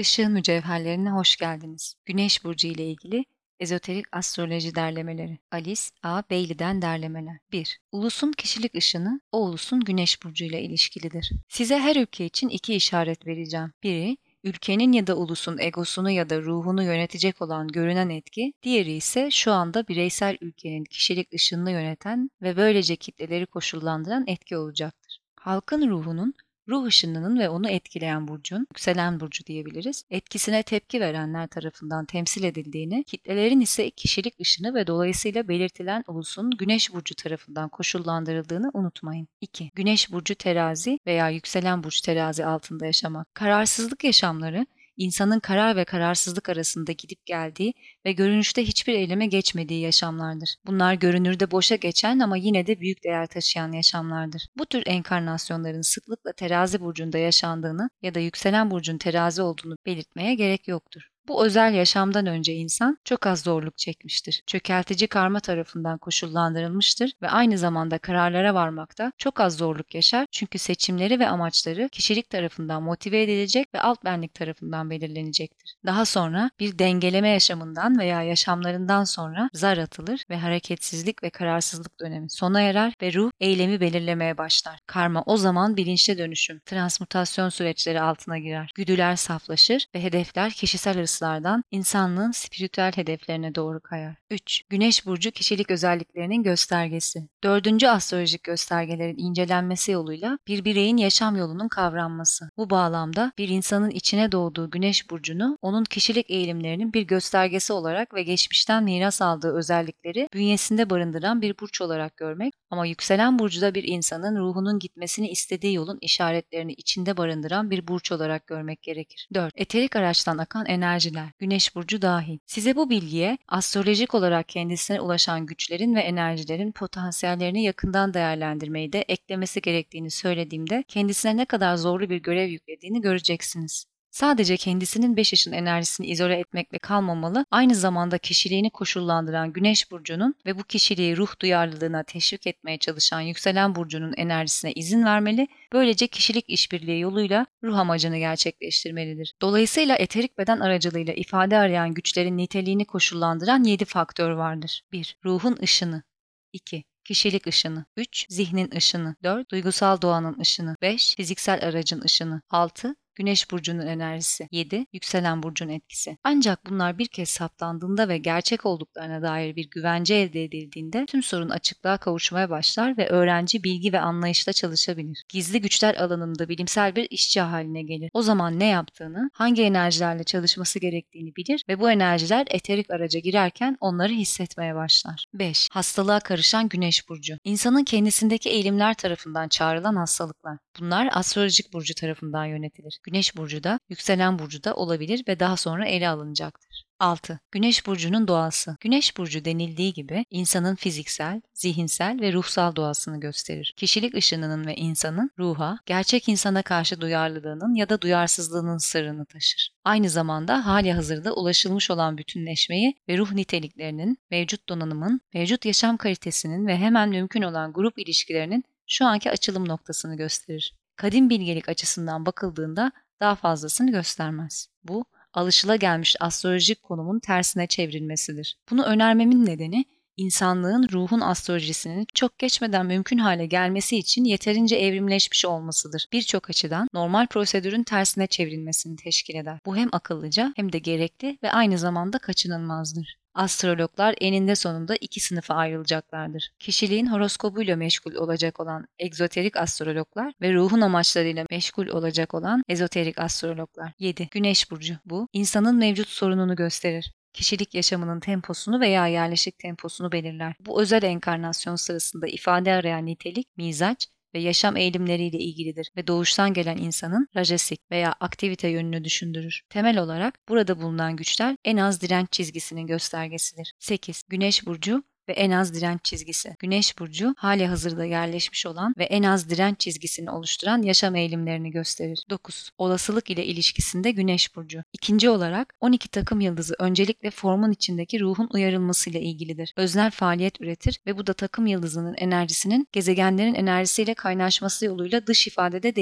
Işığın mücevherlerine hoş geldiniz. Güneş burcu ile ilgili ezoterik astroloji derlemeleri. Alice A. Bailey'den derlemeler. 1. Ulusun kişilik ışını o ulusun güneş burcu ile ilişkilidir. Size her ülke için iki işaret vereceğim. Biri ülkenin ya da ulusun egosunu ya da ruhunu yönetecek olan görünen etki, diğeri ise şu anda bireysel ülkenin kişilik ışınını yöneten ve böylece kitleleri koşullandıran etki olacaktır. Halkın ruhunun ruh ışınının ve onu etkileyen burcun, yükselen burcu diyebiliriz, etkisine tepki verenler tarafından temsil edildiğini, kitlelerin ise kişilik ışını ve dolayısıyla belirtilen ulusun güneş burcu tarafından koşullandırıldığını unutmayın. 2. Güneş burcu terazi veya yükselen burç terazi altında yaşamak. Kararsızlık yaşamları insanın karar ve kararsızlık arasında gidip geldiği ve görünüşte hiçbir eyleme geçmediği yaşamlardır. Bunlar görünürde boşa geçen ama yine de büyük değer taşıyan yaşamlardır. Bu tür enkarnasyonların sıklıkla terazi burcunda yaşandığını ya da yükselen burcun terazi olduğunu belirtmeye gerek yoktur. Bu özel yaşamdan önce insan çok az zorluk çekmiştir. Çökeltici karma tarafından koşullandırılmıştır ve aynı zamanda kararlara varmakta çok az zorluk yaşar çünkü seçimleri ve amaçları kişilik tarafından motive edilecek ve alt benlik tarafından belirlenecektir. Daha sonra bir dengeleme yaşamından veya yaşamlarından sonra zar atılır ve hareketsizlik ve kararsızlık dönemi sona erer ve ruh eylemi belirlemeye başlar. Karma o zaman bilinçli dönüşüm, transmutasyon süreçleri altına girer. Güdüler saflaşır ve hedefler kişisel hırs esaslardan insanlığın spiritüel hedeflerine doğru kayar. 3. Güneş burcu kişilik özelliklerinin göstergesi. Dördüncü astrolojik göstergelerin incelenmesi yoluyla bir bireyin yaşam yolunun kavranması. Bu bağlamda bir insanın içine doğduğu güneş burcunu onun kişilik eğilimlerinin bir göstergesi olarak ve geçmişten miras aldığı özellikleri bünyesinde barındıran bir burç olarak görmek ama yükselen burcuda bir insanın ruhunun gitmesini istediği yolun işaretlerini içinde barındıran bir burç olarak görmek gerekir. 4. Eterik araçtan akan enerjiler, güneş burcu dahil. Size bu bilgiye astrolojik olarak kendisine ulaşan güçlerin ve enerjilerin potansiyellerini yakından değerlendirmeyi de eklemesi gerektiğini söylediğimde kendisine ne kadar zorlu bir görev yüklediğini göreceksiniz. Sadece kendisinin 5 yaşın enerjisini izole etmekle kalmamalı, aynı zamanda kişiliğini koşullandıran Güneş burcunun ve bu kişiliği ruh duyarlılığına teşvik etmeye çalışan yükselen burcunun enerjisine izin vermeli, böylece kişilik işbirliği yoluyla ruh amacını gerçekleştirmelidir. Dolayısıyla eterik beden aracılığıyla ifade arayan güçlerin niteliğini koşullandıran 7 faktör vardır. 1. Ruhun ışını 2. Kişilik ışını 3. Zihnin ışını 4. Duygusal doğanın ışını 5. Fiziksel aracın ışını 6. Güneş burcunun enerjisi 7. Yükselen burcun etkisi. Ancak bunlar bir kez saptandığında ve gerçek olduklarına dair bir güvence elde edildiğinde tüm sorun açıklığa kavuşmaya başlar ve öğrenci bilgi ve anlayışla çalışabilir. Gizli güçler alanında bilimsel bir işçi haline gelir. O zaman ne yaptığını, hangi enerjilerle çalışması gerektiğini bilir ve bu enerjiler eterik araca girerken onları hissetmeye başlar. 5. Hastalığa karışan güneş burcu. İnsanın kendisindeki eğilimler tarafından çağrılan hastalıklar. Bunlar astrolojik burcu tarafından yönetilir. Güneş burcu da, yükselen burcu da olabilir ve daha sonra ele alınacaktır. 6. Güneş burcunun doğası. Güneş burcu denildiği gibi insanın fiziksel, zihinsel ve ruhsal doğasını gösterir. Kişilik ışınının ve insanın ruha, gerçek insana karşı duyarlılığının ya da duyarsızlığının sırrını taşır. Aynı zamanda hali hazırda ulaşılmış olan bütünleşmeyi ve ruh niteliklerinin, mevcut donanımın, mevcut yaşam kalitesinin ve hemen mümkün olan grup ilişkilerinin şu anki açılım noktasını gösterir. Kadim bilgelik açısından bakıldığında daha fazlasını göstermez. Bu, alışılagelmiş astrolojik konumun tersine çevrilmesidir. Bunu önermemin nedeni insanlığın ruhun astrolojisinin çok geçmeden mümkün hale gelmesi için yeterince evrimleşmiş olmasıdır. Birçok açıdan normal prosedürün tersine çevrilmesini teşkil eder. Bu hem akıllıca hem de gerekli ve aynı zamanda kaçınılmazdır. Astrologlar eninde sonunda iki sınıfa ayrılacaklardır. Kişiliğin horoskobuyla meşgul olacak olan egzoterik astrologlar ve ruhun amaçlarıyla meşgul olacak olan ezoterik astrologlar. 7. Güneş burcu. Bu, insanın mevcut sorununu gösterir kişilik yaşamının temposunu veya yerleşik temposunu belirler. Bu özel enkarnasyon sırasında ifade arayan nitelik, mizaç ve yaşam eğilimleriyle ilgilidir ve doğuştan gelen insanın rajasik veya aktivite yönünü düşündürür. Temel olarak burada bulunan güçler en az direnç çizgisinin göstergesidir. 8. Güneş burcu ve en az direnç çizgisi. Güneş burcu hali hazırda yerleşmiş olan ve en az direnç çizgisini oluşturan yaşam eğilimlerini gösterir. 9. Olasılık ile ilişkisinde Güneş burcu. İkinci olarak 12 takım yıldızı öncelikle formun içindeki ruhun uyarılmasıyla ilgilidir. Öznel faaliyet üretir ve bu da takım yıldızının enerjisinin gezegenlerin enerjisiyle kaynaşması yoluyla dış ifadede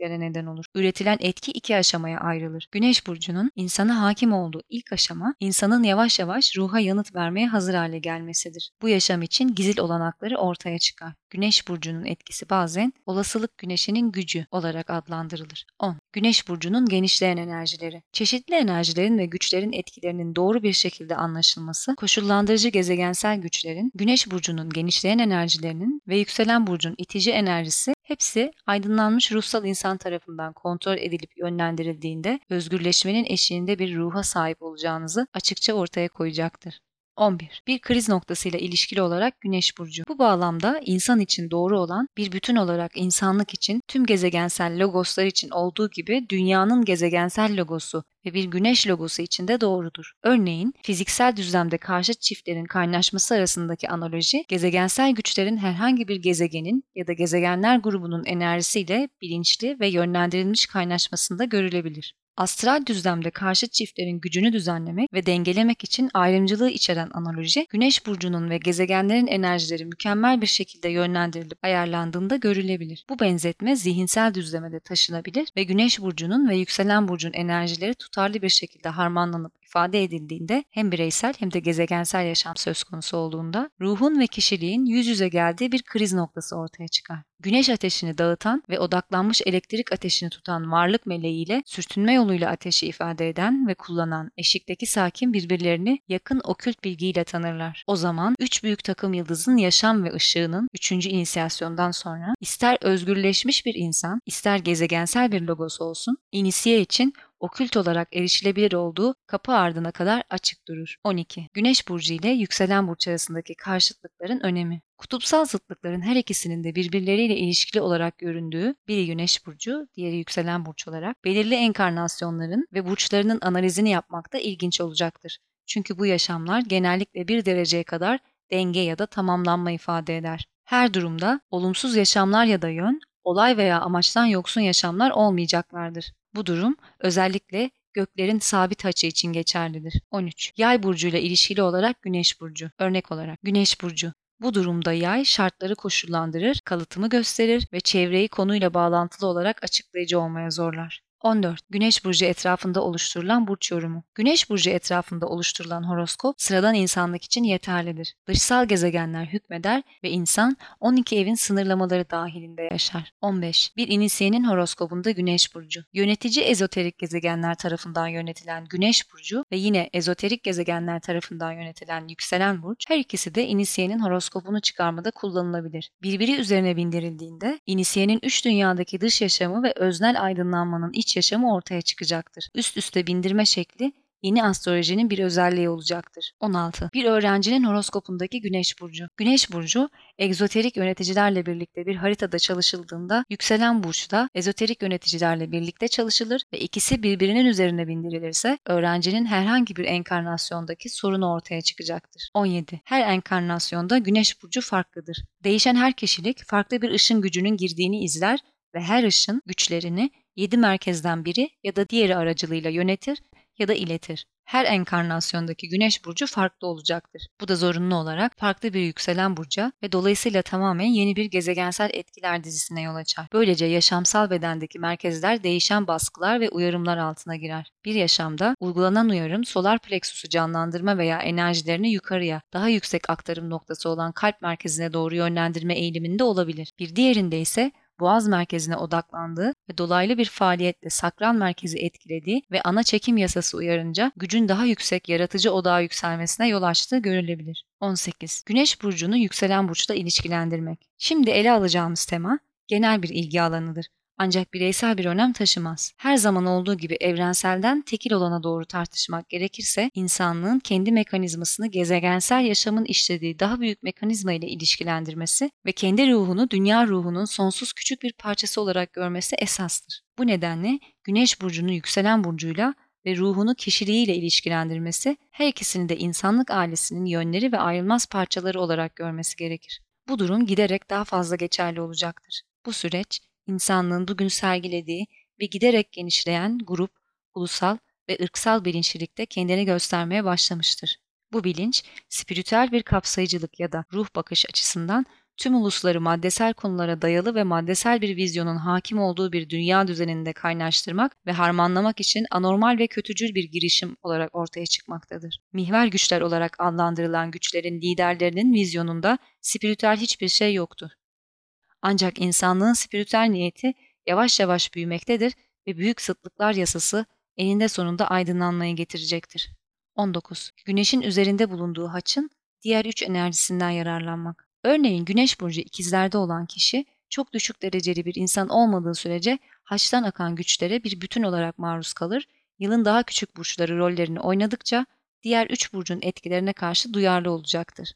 değişikliklere neden olur. Üretilen etki iki aşamaya ayrılır. Güneş burcunun insana hakim olduğu ilk aşama insanın yavaş yavaş ruha yanıt vermeye hazır hale gelmesidir. Bu yaşam için gizil olanakları ortaya çıkar. Güneş burcunun etkisi bazen olasılık güneşinin gücü olarak adlandırılır. 10. Güneş burcunun genişleyen enerjileri. Çeşitli enerjilerin ve güçlerin etkilerinin doğru bir şekilde anlaşılması, koşullandırıcı gezegensel güçlerin, Güneş burcunun genişleyen enerjilerinin ve yükselen burcun itici enerjisi hepsi aydınlanmış ruhsal insan tarafından kontrol edilip yönlendirildiğinde özgürleşmenin eşiğinde bir ruha sahip olacağınızı açıkça ortaya koyacaktır. 11. Bir kriz noktasıyla ilişkili olarak Güneş burcu. Bu bağlamda insan için doğru olan bir bütün olarak insanlık için tüm gezegensel logoslar için olduğu gibi dünyanın gezegensel logosu ve bir güneş logosu için de doğrudur. Örneğin fiziksel düzlemde karşıt çiftlerin kaynaşması arasındaki analoji gezegensel güçlerin herhangi bir gezegenin ya da gezegenler grubunun enerjisiyle bilinçli ve yönlendirilmiş kaynaşmasında görülebilir. Astral düzlemde karşıt çiftlerin gücünü düzenlemek ve dengelemek için ayrımcılığı içeren analoji, Güneş burcunun ve gezegenlerin enerjileri mükemmel bir şekilde yönlendirilip ayarlandığında görülebilir. Bu benzetme zihinsel düzlemede taşınabilir ve Güneş burcunun ve yükselen burcun enerjileri tutarlı bir şekilde harmanlanıp ifade edildiğinde hem bireysel hem de gezegensel yaşam söz konusu olduğunda ruhun ve kişiliğin yüz yüze geldiği bir kriz noktası ortaya çıkar. Güneş ateşini dağıtan ve odaklanmış elektrik ateşini tutan varlık meleğiyle sürtünme yoluyla ateşi ifade eden ve kullanan eşikteki sakin birbirlerini yakın okült bilgiyle tanırlar. O zaman üç büyük takım yıldızın yaşam ve ışığının üçüncü inisiyasyondan sonra ister özgürleşmiş bir insan ister gezegensel bir logos olsun inisiye için okült olarak erişilebilir olduğu kapı ardına kadar açık durur. 12. Güneş burcu ile yükselen burç arasındaki karşıtlıkların önemi. Kutupsal zıtlıkların her ikisinin de birbirleriyle ilişkili olarak göründüğü, biri güneş burcu, diğeri yükselen burç olarak belirli enkarnasyonların ve burçlarının analizini yapmak da ilginç olacaktır. Çünkü bu yaşamlar genellikle bir dereceye kadar denge ya da tamamlanma ifade eder. Her durumda olumsuz yaşamlar ya da yön, olay veya amaçtan yoksun yaşamlar olmayacaklardır. Bu durum özellikle göklerin sabit açı için geçerlidir. 13. Yay burcuyla ilişkili olarak Güneş burcu. Örnek olarak Güneş burcu bu durumda yay şartları koşullandırır, kalıtımı gösterir ve çevreyi konuyla bağlantılı olarak açıklayıcı olmaya zorlar. 14. Güneş burcu etrafında oluşturulan burç yorumu. Güneş burcu etrafında oluşturulan horoskop sıradan insanlık için yeterlidir. Dışsal gezegenler hükmeder ve insan 12 evin sınırlamaları dahilinde yaşar. 15. Bir inisiyenin horoskopunda Güneş burcu. Yönetici ezoterik gezegenler tarafından yönetilen Güneş burcu ve yine ezoterik gezegenler tarafından yönetilen yükselen burç her ikisi de inisiyenin horoskopunu çıkarmada kullanılabilir. Birbiri üzerine bindirildiğinde inisiyenin üç dünyadaki dış yaşamı ve öznel aydınlanmanın iç iç yaşamı ortaya çıkacaktır. Üst üste bindirme şekli yeni astrolojinin bir özelliği olacaktır. 16. Bir öğrencinin horoskopundaki Güneş burcu. Güneş burcu egzoterik yöneticilerle birlikte bir haritada çalışıldığında yükselen burçta ezoterik yöneticilerle birlikte çalışılır ve ikisi birbirinin üzerine bindirilirse öğrencinin herhangi bir enkarnasyondaki sorunu ortaya çıkacaktır. 17. Her enkarnasyonda Güneş burcu farklıdır. Değişen her kişilik farklı bir ışın gücünün girdiğini izler ve her ışın güçlerini 7 merkezden biri ya da diğeri aracılığıyla yönetir ya da iletir. Her enkarnasyondaki güneş burcu farklı olacaktır. Bu da zorunlu olarak farklı bir yükselen burca ve dolayısıyla tamamen yeni bir gezegensel etkiler dizisine yol açar. Böylece yaşamsal bedendeki merkezler değişen baskılar ve uyarımlar altına girer. Bir yaşamda uygulanan uyarım solar plexusu canlandırma veya enerjilerini yukarıya, daha yüksek aktarım noktası olan kalp merkezine doğru yönlendirme eğiliminde olabilir. Bir diğerinde ise boğaz merkezine odaklandığı ve dolaylı bir faaliyetle sakral merkezi etkilediği ve ana çekim yasası uyarınca gücün daha yüksek yaratıcı odağa yükselmesine yol açtığı görülebilir. 18. Güneş burcunu yükselen burçla ilişkilendirmek. Şimdi ele alacağımız tema genel bir ilgi alanıdır ancak bireysel bir önem taşımaz. Her zaman olduğu gibi evrenselden tekil olana doğru tartışmak gerekirse insanlığın kendi mekanizmasını gezegensel yaşamın işlediği daha büyük mekanizma ile ilişkilendirmesi ve kendi ruhunu dünya ruhunun sonsuz küçük bir parçası olarak görmesi esastır. Bu nedenle Güneş burcunu yükselen burcuyla ve ruhunu kişiliğiyle ilişkilendirmesi, her ikisini de insanlık ailesinin yönleri ve ayrılmaz parçaları olarak görmesi gerekir. Bu durum giderek daha fazla geçerli olacaktır. Bu süreç, insanlığın bugün sergilediği ve giderek genişleyen grup, ulusal ve ırksal bilinçlilikte kendini göstermeye başlamıştır. Bu bilinç, spiritüel bir kapsayıcılık ya da ruh bakış açısından tüm ulusları maddesel konulara dayalı ve maddesel bir vizyonun hakim olduğu bir dünya düzeninde kaynaştırmak ve harmanlamak için anormal ve kötücül bir girişim olarak ortaya çıkmaktadır. Mihver güçler olarak adlandırılan güçlerin liderlerinin vizyonunda spiritüel hiçbir şey yoktur. Ancak insanlığın spiritüel niyeti yavaş yavaş büyümektedir ve büyük sıtlıklar yasası eninde sonunda aydınlanmayı getirecektir. 19. Güneşin üzerinde bulunduğu haçın diğer üç enerjisinden yararlanmak. Örneğin Güneş burcu ikizlerde olan kişi çok düşük dereceli bir insan olmadığı sürece haçtan akan güçlere bir bütün olarak maruz kalır, yılın daha küçük burçları rollerini oynadıkça diğer üç burcun etkilerine karşı duyarlı olacaktır.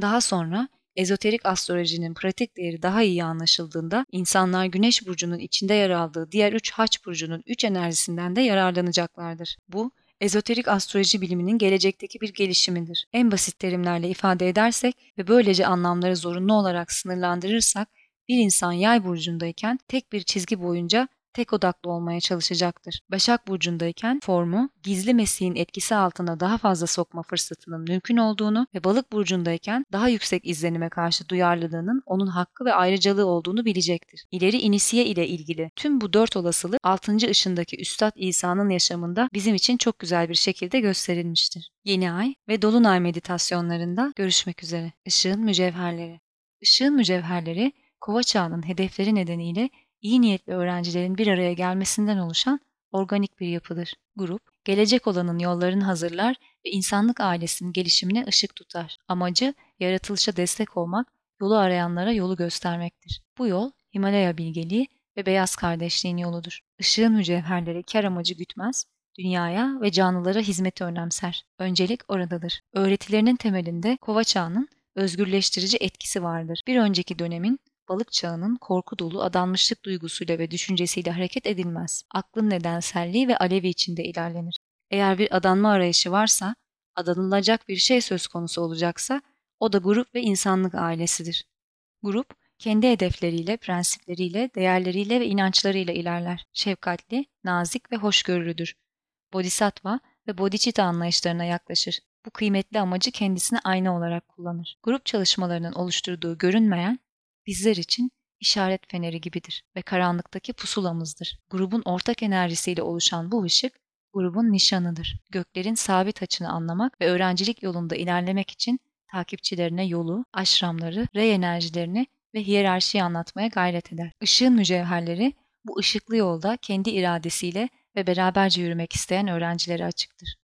Daha sonra ezoterik astrolojinin pratik değeri daha iyi anlaşıldığında insanlar Güneş burcunun içinde yer aldığı diğer üç haç burcunun üç enerjisinden de yararlanacaklardır. Bu ezoterik astroloji biliminin gelecekteki bir gelişimidir. En basit terimlerle ifade edersek ve böylece anlamları zorunlu olarak sınırlandırırsak bir insan yay burcundayken tek bir çizgi boyunca tek odaklı olmaya çalışacaktır. Başak Burcu'ndayken formu gizli Mesih'in etkisi altına daha fazla sokma fırsatının mümkün olduğunu ve Balık Burcu'ndayken daha yüksek izlenime karşı duyarlılığının onun hakkı ve ayrıcalığı olduğunu bilecektir. İleri inisiye ile ilgili tüm bu dört olasılık 6. ışındaki Üstad İsa'nın yaşamında bizim için çok güzel bir şekilde gösterilmiştir. Yeni ay ve dolunay meditasyonlarında görüşmek üzere. Işığın mücevherleri. Işığın mücevherleri kova çağının hedefleri nedeniyle iyi niyetli öğrencilerin bir araya gelmesinden oluşan organik bir yapıdır. Grup, gelecek olanın yollarını hazırlar ve insanlık ailesinin gelişimine ışık tutar. Amacı yaratılışa destek olmak, yolu arayanlara yolu göstermektir. Bu yol Himalaya bilgeliği ve beyaz kardeşliğin yoludur. Işığın mücevherleri kar amacı gütmez, dünyaya ve canlılara hizmeti önemser. Öncelik oradadır. Öğretilerinin temelinde kova çağının özgürleştirici etkisi vardır. Bir önceki dönemin balık çağının korku dolu adanmışlık duygusuyla ve düşüncesiyle hareket edilmez. Aklın nedenselliği ve alevi içinde ilerlenir. Eğer bir adanma arayışı varsa, adanılacak bir şey söz konusu olacaksa, o da grup ve insanlık ailesidir. Grup, kendi hedefleriyle, prensipleriyle, değerleriyle ve inançlarıyla ilerler. Şefkatli, nazik ve hoşgörülüdür. Bodhisattva ve bodhicitta anlayışlarına yaklaşır. Bu kıymetli amacı kendisine ayna olarak kullanır. Grup çalışmalarının oluşturduğu görünmeyen bizler için işaret feneri gibidir ve karanlıktaki pusulamızdır. Grubun ortak enerjisiyle oluşan bu ışık, grubun nişanıdır. Göklerin sabit açını anlamak ve öğrencilik yolunda ilerlemek için takipçilerine yolu, aşramları, rey enerjilerini ve hiyerarşiyi anlatmaya gayret eder. Işığın mücevherleri bu ışıklı yolda kendi iradesiyle ve beraberce yürümek isteyen öğrencilere açıktır.